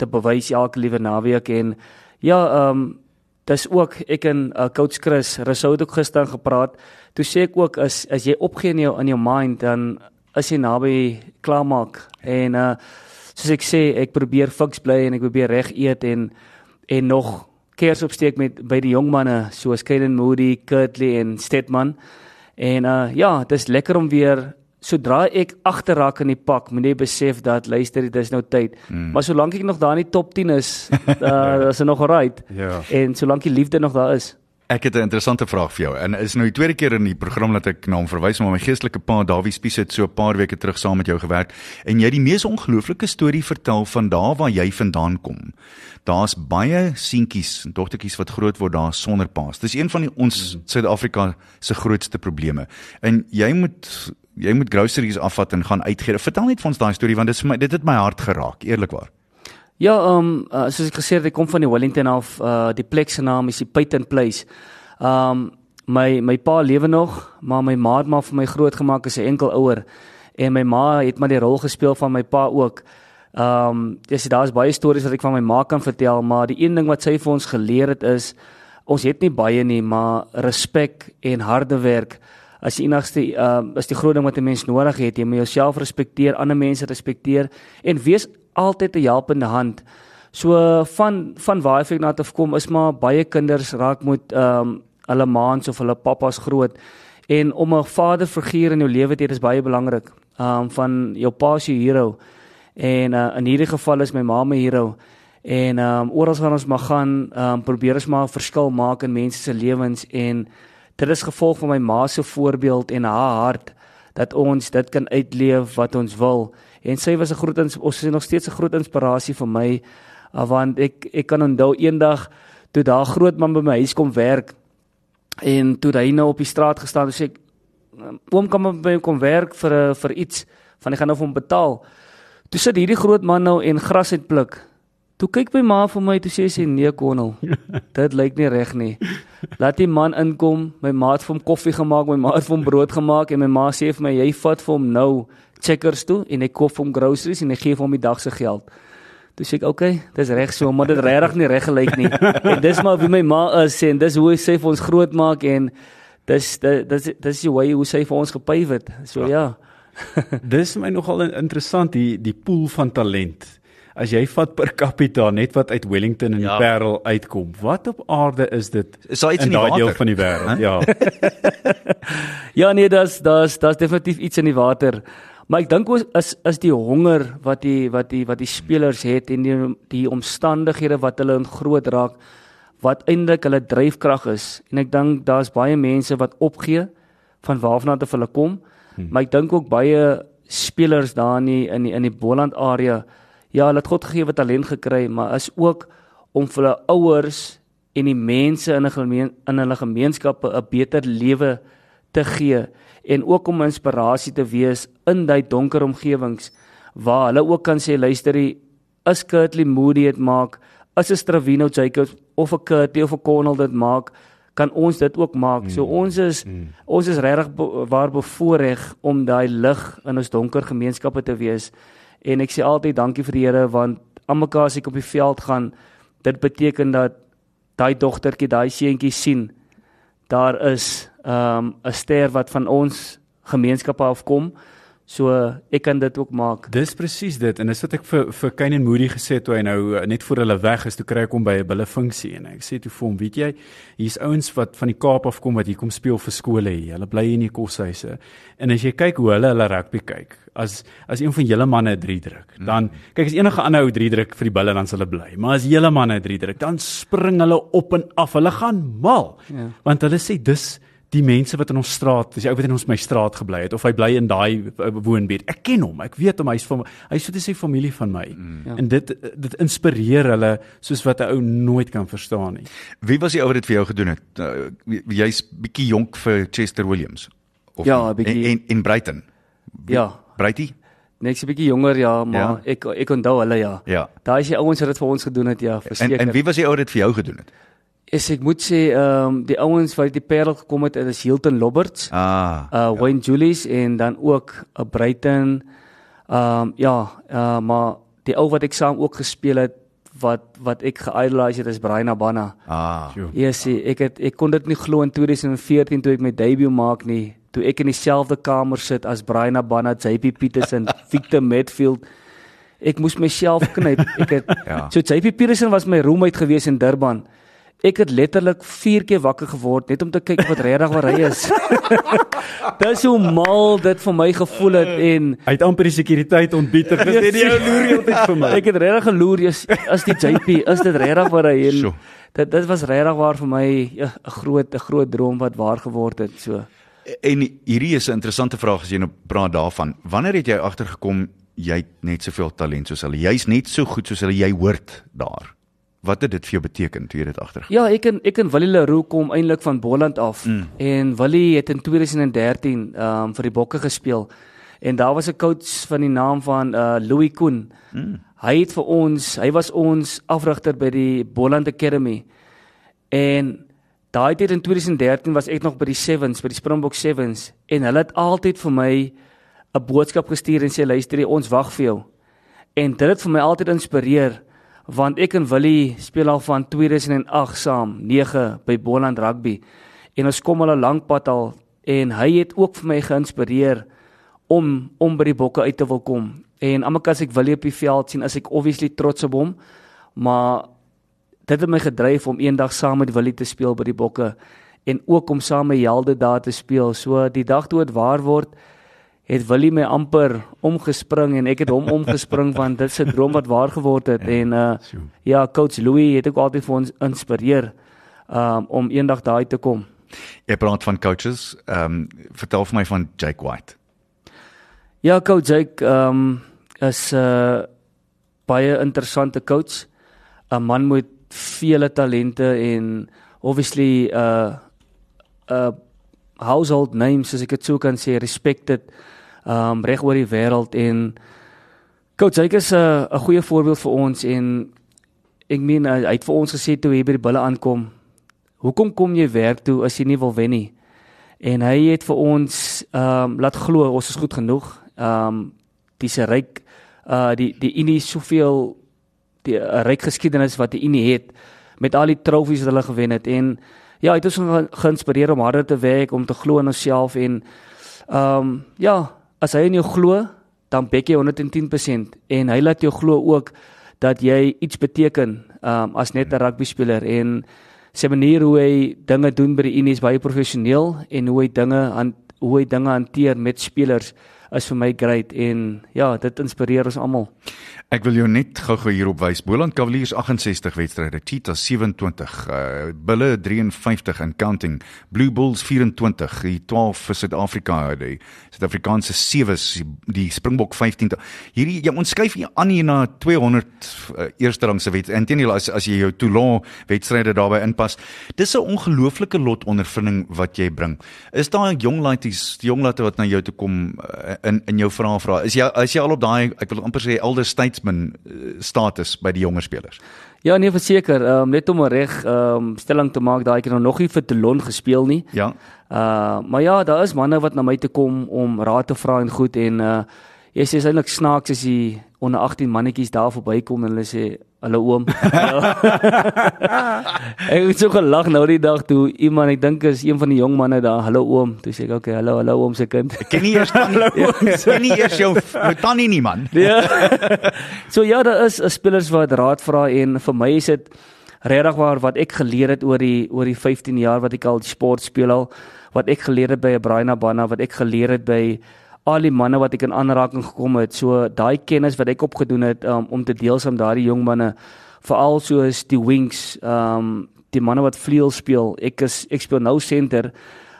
te bewys elke liewe naweek en ja, ehm um, dis ook ek en uh, coach Chris Rousseau het ook gister gepraat. Toe sê ek ook as as jy opgee in jou in jou mind dan as jy naby klaarmaak en uh soos ek sê ek probeer fiks bly en ek probeer reg eet en en nog kers opsteek met by die jong manne soos Kaden Moody, Kurtley en Stedman. En uh ja, dis lekker om weer sodra ek agterraak in die pak, moet jy besef dat luister, dit is nou tyd. Mm. Maar solank ek nog daar in die top 10 is, uh, is dit nog alright. Ja. En solank die liefde nog daar is. Ek het 'n interessante vraag vir jou. En is nou die tweede keer in die program dat ek na hom verwys, maar my geestelike pa Dawie Spies het so 'n paar weke terug saam met jou gewerk en jy het die mees ongelooflike storie vertel van daar waar jy vandaan kom. Daar's baie seentjies en dogtertjies wat groot word daar sonder paas. Dis een van die ons mm. Suid-Afrika se grootste probleme. En jy moet jy moet groceries afvat en gaan uitgee. Vertel net vir ons daai storie want dit is my dit het my hart geraak, eerlikwaar. Ja, ehm um, uh, soos ek gesê het, ek kom van die Wellington af. Uh die plek se naam is die Peyton Place. Ehm um, my my pa lewe nog, maar my ma het maar vir my groot gemaak as 'n enkel ouer. en my ma het maar die rol gespeel van my pa ook. Ehm um, dis daar's baie stories wat ek van my ma kan vertel, maar die een ding wat sy vir ons geleer het is ons het nie baie nie, maar respek en harde werk as die enigste uh, is die groot ding wat 'n mens nodig het. Jy moet jouself respekteer, ander mense respekteer en wees altyd 'n helpende hand. So van van waar ek na te kom is maar baie kinders raak met ehm um, hulle maans of hulle pappas groot en om 'n vaderfiguur in jou lewe te hê is baie belangrik. Ehm um, van jou pa se hero. En uh, in hierdie geval is my ma my hero. En ehm um, oral waar ons mag gaan, ehm um, probeer ons maar 'n verskil maak in mense se lewens en dit is gevolg van my ma se voorbeeld en haar hart dat ons dit kan uitleef wat ons wil. En sy was 'n groot ons is nog steeds 'n groot inspirasie vir my uh, want ek ek kan onthou eendag toe daar groot man by my huis kom werk en toe hy nou op die straat gestaan het sê ek oom kan by kom werk vir 'n vir iets van ek gaan nou vir hom betaal. Toe sit hierdie groot man nou en gras uitpluk. Toe kyk my ma vir my toe sê sy nee Konel. Dit lyk nie reg nie. Laat die man inkom. My ma het vir hom koffie gemaak, my ma het vir hom brood gemaak en my ma sê vir my jy vat vir hom nou checkers toe en ek koop vir hom groceries en ek gee vir hom die dag se geld. Toe sê ek, "Oké, okay, dis reg so, maar dit regtig nie reg gelyk nie." En dis maar wie my ma is en dis hoe sy vir ons groot maak en dis dis dis die way hoe sy vir ons gepyf het. So ja. dis my nogal interessant die die pool van talent. As jy vat per capita net wat uit Wellington en ja. die Parel uitkom, wat op aarde is dit? Is daar iets in, in daai deel van die wêreld? Ja. ja nee, dis dis dis definitief iets in die water. Maar ek dink ons is is die honger wat die wat die wat die spelers het en die die omstandighede wat hulle in groot raak wat eintlik hulle dryfkrag is. En ek dink daar's baie mense wat opgee van waarvan af hulle kom. Hmm. Maar ek dink ook baie spelers daar in die, in die, in die Boland area ja, hulle het God gegee wat talent gekry, maar is ook om vir hulle ouers en die mense in 'n gemeen in hulle gemeenskappe 'n beter lewe te gee en ook om inspirasie te wees in daai donker omgewings waar hulle ook kan sê luister jy is Kurtley Moody dit maak as 'n Stravino Jacobs of 'n Kurtley of 'n Connell dit maak kan ons dit ook maak. So mm. ons is mm. ons is regtig be, waar bevoorreg om daai lig in ons donker gemeenskappe te wees. En ek sê altyd dankie vir die Here want almekaar as ek op die veld gaan, dit beteken dat daai dogtertjie, daai seentjie sien daar is um, 'n ster wat van ons gemeenskappe afkom. So ek kan dit ook maak. Dis presies dit en dis wat ek vir vir Kane en Moody gesê het toe hy nou uh, net voor hulle weg is, toe kry ek hom by 'n bulle funksie en ek sê toe vir hom, weet jy, hier's ouens wat van die Kaap af kom wat hier kom speel vir skole hier. Hulle bly in die koshuise. En as jy kyk hoe hulle hulle rugby kyk, as as een van julle manne 'n 3 druk, dan mm. kyk as enige ander ou 3 druk vir die bulle dan sal hulle bly. Maar as julle manne 'n 3 druk, dan spring hulle op en af. Hulle gaan mal. Ja. Want hulle sê dis die mense wat in ons straat, dis ou wat in ons my straat gebly het of hy bly in daai uh, woonbuurt. Ek ken hom. Ek weet hom. Hy's van hy's so te sê familie van my. Mm. Ja. En dit dit inspireer hulle soos wat 'n ou nooit kan verstaan nie. Wie was die ou wat dit vir jou gedoen het? Uh, Jy's bietjie jonk vir Chester Williams. Of ja, bietjie in in Brighton. Ja. Brighty? Nee, ek's 'n bietjie jonger ja, maar ja. ek ek onthou hulle ja. Ja. Daai is die ouens wat dit vir ons gedoen het ja, verseker. En, en wie was die ou wat dit vir jou gedoen het? Is ek moet sê ehm um, die ouens wat die Parel gekom het is Hilton Lobberts. Ah. Uh Wayne ja. Julius en dan ook 'n uh, Brighton. Ehm um, ja, uh maar die ou wat ek saam ook gespeel het wat wat ek geidolize het is Brian Abana. Ah. Ja, sien, ek het ek kon dit nie glo in 2014 toe ek my debut maak nie. Toe ek in dieselfde kamer sit as Brian Abana, JP Peterson, Victor Medfield. Ek moes myself knyp. Ek het ja. so JP Peterson was my roommate gewees in Durban. Ek het letterlik 4 keer wakker geword net om te kyk wat regtig waar hy is. Dis hoe mal dit vir my gevoel het en hy het amper die sekuriteit ontbied. Dis net die ou loer heeltyd vir my. Ek het regtig geloer as as die JP is dit regtig waar hy en dit dit was regtig waar vir my 'n ja, groot 'n groot droom wat waar geword het so. En hierdie is 'n interessante vraag as jy nou praat daarvan. Wanneer het jy agtergekom jy het net soveel talent soos hulle? Jy's net so goed soos hulle. Jy hoort daar. Wat het dit vir jou beteken toe jy dit agtergekom? Ja, ek en ek en Willie Leroux kom eintlik van Boland af mm. en Willie het in 2013 ehm um, vir die Bokke gespeel. En daar was 'n coach van die naam van uh Louis Koen. Mm. Hy het vir ons, hy was ons afrigter by die Boland Academy. En daai tyd in 2013 was ek nog by die Sevens, by die Springbok Sevens en hulle het altyd vir my 'n boodskap gestuur en sê luister, ons wag vir jou. En dit het vir my altyd inspireer want ek en Willie speel al van 2008 saam, 9 by Boland Rugby. En ons kom al 'n lank pad al en hy het ook vir my geïnspireer om om by die bokke uit te wil kom. En almekaar as ek Willie op die veld sien, is ek obviously trots op hom, maar dit het my gedryf om eendag saam met Willie te speel by die bokke en ook om saam met Helde daar te speel. So die dag toe dit waar word, het Willie my amper omgespring en ek het hom omgespring want dit se droom wat waar geword het en uh ja, coach Louis het ook altyd vir ons inspireer um om eendag daar uit te kom. Jy praat van coaches. Ehm um, vertel vir my van Jake White. Ja, coach Jake um is 'n uh, baie interessante coach. 'n Man met vele talente en obviously 'n uh, 'n uh, household name soos ek dit sou kan sê, respected um reg oor die wêreld en coach Jake is 'n 'n goeie voorbeeld vir ons en ek meen hy het vir ons gesê toe hy by die bulle aankom, "Hoekom kom jy werk toe as jy nie wil wen nie?" En hy het vir ons um laat glo ons is goed genoeg. Um dis 'n ryk uh die die Unie soveel die 'n ryk geskiedenis wat die Unie het met al die trofees wat hulle gewen het en ja, het ons geïnspireer om harder te werk, om te glo in onsself en ehm um, ja, as hy in jou glo, dan bek jy 110% en hy laat jou glo ook dat jy iets beteken um, as net 'n rugby speler en sy manier hoe hy dinge doen by die Unie is baie professioneel en hoe hy dinge aan hoe hy dinge hanteer met spelers is vir my great en ja, dit inspireer ons almal. Ek wil jou net gou-gou hierop wys. Boland Cavaliers 68 wedstryde, Cheetahs 27, uh Bulle 53 and counting, Blue Bulls 24, die 12 vir Suid-Afrika, die Suid-Afrikaanse sewes, die Springbok 15. Hierdie jy ontskuif hier aan hier na 200 uh, eerste rangse wet. Inteendeel as as jy jou Toulon wedstryde daarbey inpas, dis 'n ongelooflike lot ondervinding wat jy bring. Is daar jong laities, die jong latte wat na jou toe kom uh, in in jou vrae vra? Is jy is jy al op daai ek wil amper sê elder statesman uh, status by die jonger spelers? Ja, nee, verseker, ehm um, net om reg ehm um, stelling te maak, daai ek het nog nie vir Toulon gespeel nie. Ja. Uh maar ja, daar is manne wat na my toe kom om raad te vra en goed en uh jy sê eintlik snaaks as jy onder 18 mannetjies daar verbykom en hulle sê hallo oom. ek het so gelag nou die dag toe iemand ek dink is een van die jong manne daar hallo oom. Toe sê ek okay, hallo hallo oom se kind. Ek ken nie eers tannie. Ek ken nie eers jou jou tannie nie man. Ja. so ja, daar is spelers wat raad vra en vir my is dit regtig waar wat ek geleer het oor die oor die 15 jaar wat ek al sport speel al wat ek geleer het by Brian Abana wat ek geleer het by al die manne wat ek in aanraking gekom het. So daai kennis wat ek opgedoen het um, om te deel saam daardie jong manne veral soos die wings, ehm um, die manne wat vleuel speel. Ek is ek speel nou center,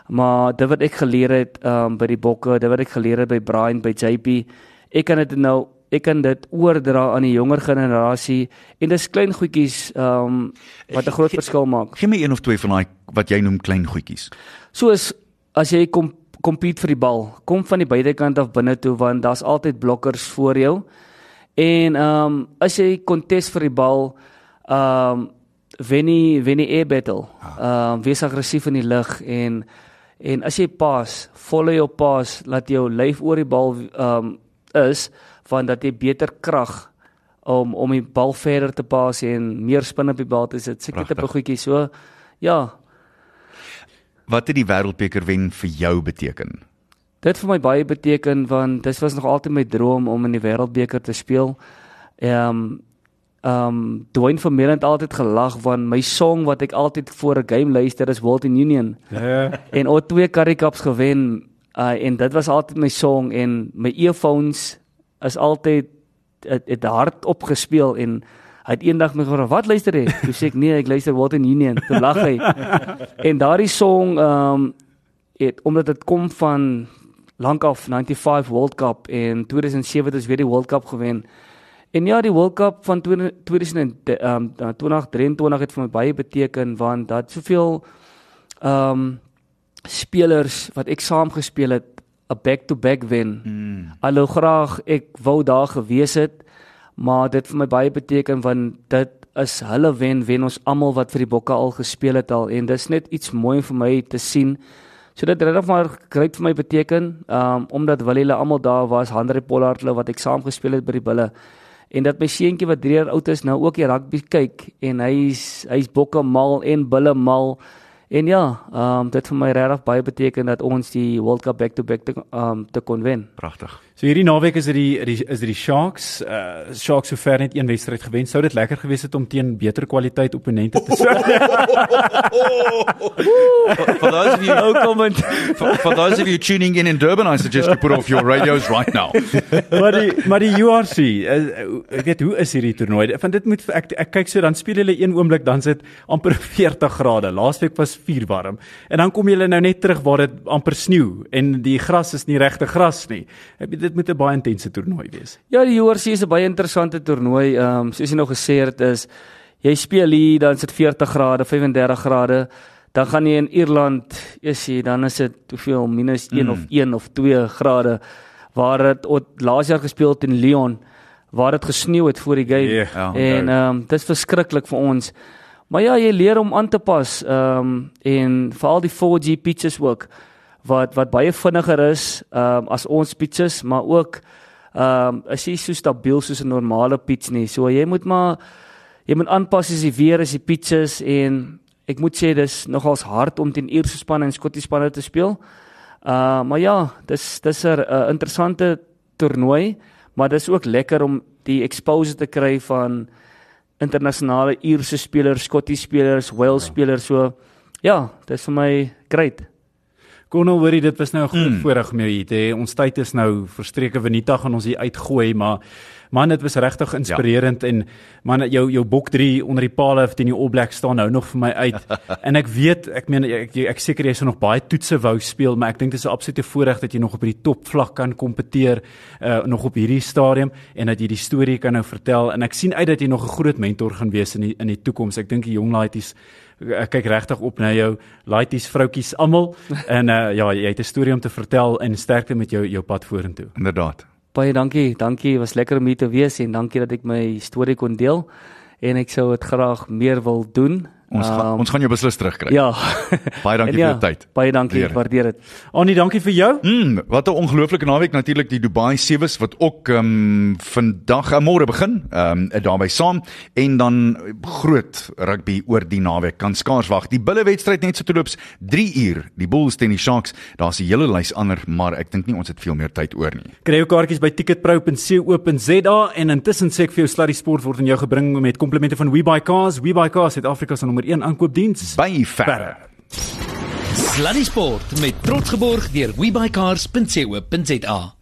maar dit wat ek geleer het ehm um, by die bokke, dit wat ek geleer het by Brian, by JP, ek kan dit nou ek kan dit oordra aan die jonger generasie en dis klein goedjies ehm um, wat 'n groot verskil maak. Gee my een of twee van daai wat jy noem klein goedjies. Soos as jy kom compete vir die bal, kom van die buitekant af binne toe want daar's altyd blokkers voor jou. En ehm um, as jy kontes vir die bal, ehm um, wen jy wen jy air battle. Ehm um, wees aggressief in die lug en en as jy pas, follow jou pas, laat jou lyf oor die bal ehm um, is van dat jy beter krag om om die bal verder te pas en meer spin op die bal te sit. Seker tipe goedjie so. Ja, Wat het die wêreldbeker wen vir jou beteken? Dit vir my baie beteken want dit was nog altyd my droom om in die wêreldbeker te speel. Ehm um, ehm um, Dwayne Vermeulen het altyd gelag want my song wat ek altyd voor 'n game luister is World in Union. Ja. en al twee Currie Cups gewen uh, en dit was altyd my song en my earphones is altyd het, het hard opgespeel en Hy het eendag my gevra, "Wat luister jy?" Toe sê ek, "Nee, ek luister What in Union." Toe lag hy. en daardie song ehm um, het omdat dit kom van lank af 95 World Cup en 2007 het ons weer die World Cup gewen. En ja, die World Cup van 2000 ehm um, 2023 het vir my baie beteken want dat soveel ehm um, spelers wat ek saam gespeel het 'n back-to-back wen. Mm. Alhoewel graag ek wou daar gewees het maar dit vir my baie beteken want dit is hulle wen wen ons almal wat vir die bokke al gespeel het al en dis net iets mooi vir my te sien So dit het regtig maar great vir my beteken, um omdat wil hulle almal daar was, Andre Pollard hulle wat ek saam gespeel het by die Bulle. En dat my seentjie wat 3 jaar oud is nou ook die rugby kyk en hy's hy's bokke mal en bulle mal. En ja, ehm um, dit vir my regtig baie beteken dat ons die World Cup back to back te ehm um, te kon wen. Pragtig. So hierdie naweek is dit die, die is dit die Sharks. Uh Sharks sover net een wedstryd gewen. Sou dit lekker gewees het om teen beter kwaliteit opponente te speel? For those of you kom dit. for, for those of you tuning in in Durban, I suggest you put off your radios right now. maar die maar die URC, uh, ek weet hoe is hierdie toernooi? Want dit moet ek ek kyk so dan speel hulle een oomblik dan sit amper 40 grade. Laasweek was 4 warm. En dan kom julle nou net terug waar dit amper sneeu en die gras is nie regte gras nie. Ek weet dit moet 'n baie intense toernooi wees. Ja, die URC is 'n baie interessante toernooi. Ehm um, soos jy nou gesê het is jy speel hier dan sit 40 grade, 35 grade. Dan gaan jy in Ierland, is jy dan is dit hoeveel minus 1 mm. of 1 of 2 grade waar dit laas jaar gespeel het in Lyon waar dit gesneeu het voor die game. Ja, ja, en ehm um, dit is verskriklik vir ons. Maar ja, jy leer om aan te pas. Ehm um, en veral die 4G pitches ook wat wat baie vinniger is ehm um, as ons pitches, maar ook ehm um, is nie so stabiel soos 'n normale pitch nie. So jy moet maar jy moet aanpas as die weer is die pitches en ek moet sê dis nogals hard om teen Ierse spanne en Skottiese spanne te speel. Uh maar ja, dis dis 'n uh, interessante toernooi, maar dis ook lekker om die exposure te kry van internasionale Ierse spelers, Skottiese spelers, Wales spelers so. Ja, dis vir my great. Konal hoorie dit was nou 'n groot mm. voorreg om jou hier te hê. Ons tyd is nou verstreke Venita gaan ons hier uitgooi, maar man dit was regtig inspirerend ja. en man jou jou bok 3 onder die palle teen die All Blacks staan nou nog vir my uit. en ek weet, ek meen ek ek, ek seker jy sou nog baie toetse wou speel, maar ek dink dit is 'n absolute voorreg dat jy nog op die top vlak kan kompeteer uh, nog op hierdie stadium en dat jy die storie kan nou vertel en ek sien uit dat jy nog 'n groot mentor gaan wees in die in die toekoms. Ek dink die jong laities ek kyk regtig op na jou laities vroutjies almal en uh, ja jy het 'n storie om te vertel en sterkte met jou jou pad vorentoe. Inderdaad. Baie dankie. Dankie. Was lekker om hier te wees en dankie dat ek my storie kon deel en ek sou dit graag meer wil doen. Ons um, gaan ons gaan jou beslis terugkry. Ja. Baie dankie ja, vir jou tyd. Baie dankie. Waardeer. Waardeer dit. Annie, dankie vir jou. Mm, wat 'n ongelooflike naweek natuurlik die Dubai Sevens wat ook ehm um, vandag en môre begin. Ehm um, daarby saam en dan groot rugby oor die naweek. Kan skaars wag. Die bulle wedstryd net so te loops 3 uur. Die Bulls teen die Sharks. Daar's 'n hele lys ander, maar ek dink nie ons het veel meer tyd oor nie. Kry jou kaartjies by ticketpro.co.za en intussen sê ek vir jou Sluddy Sport word aan jou gebring met komplemente van WeBuyCars. WeBuyCars Suid-Afrika se nommer 1 aankoopdiens By verre. Sluddy Sport met trots geborg deur webycars.co.za.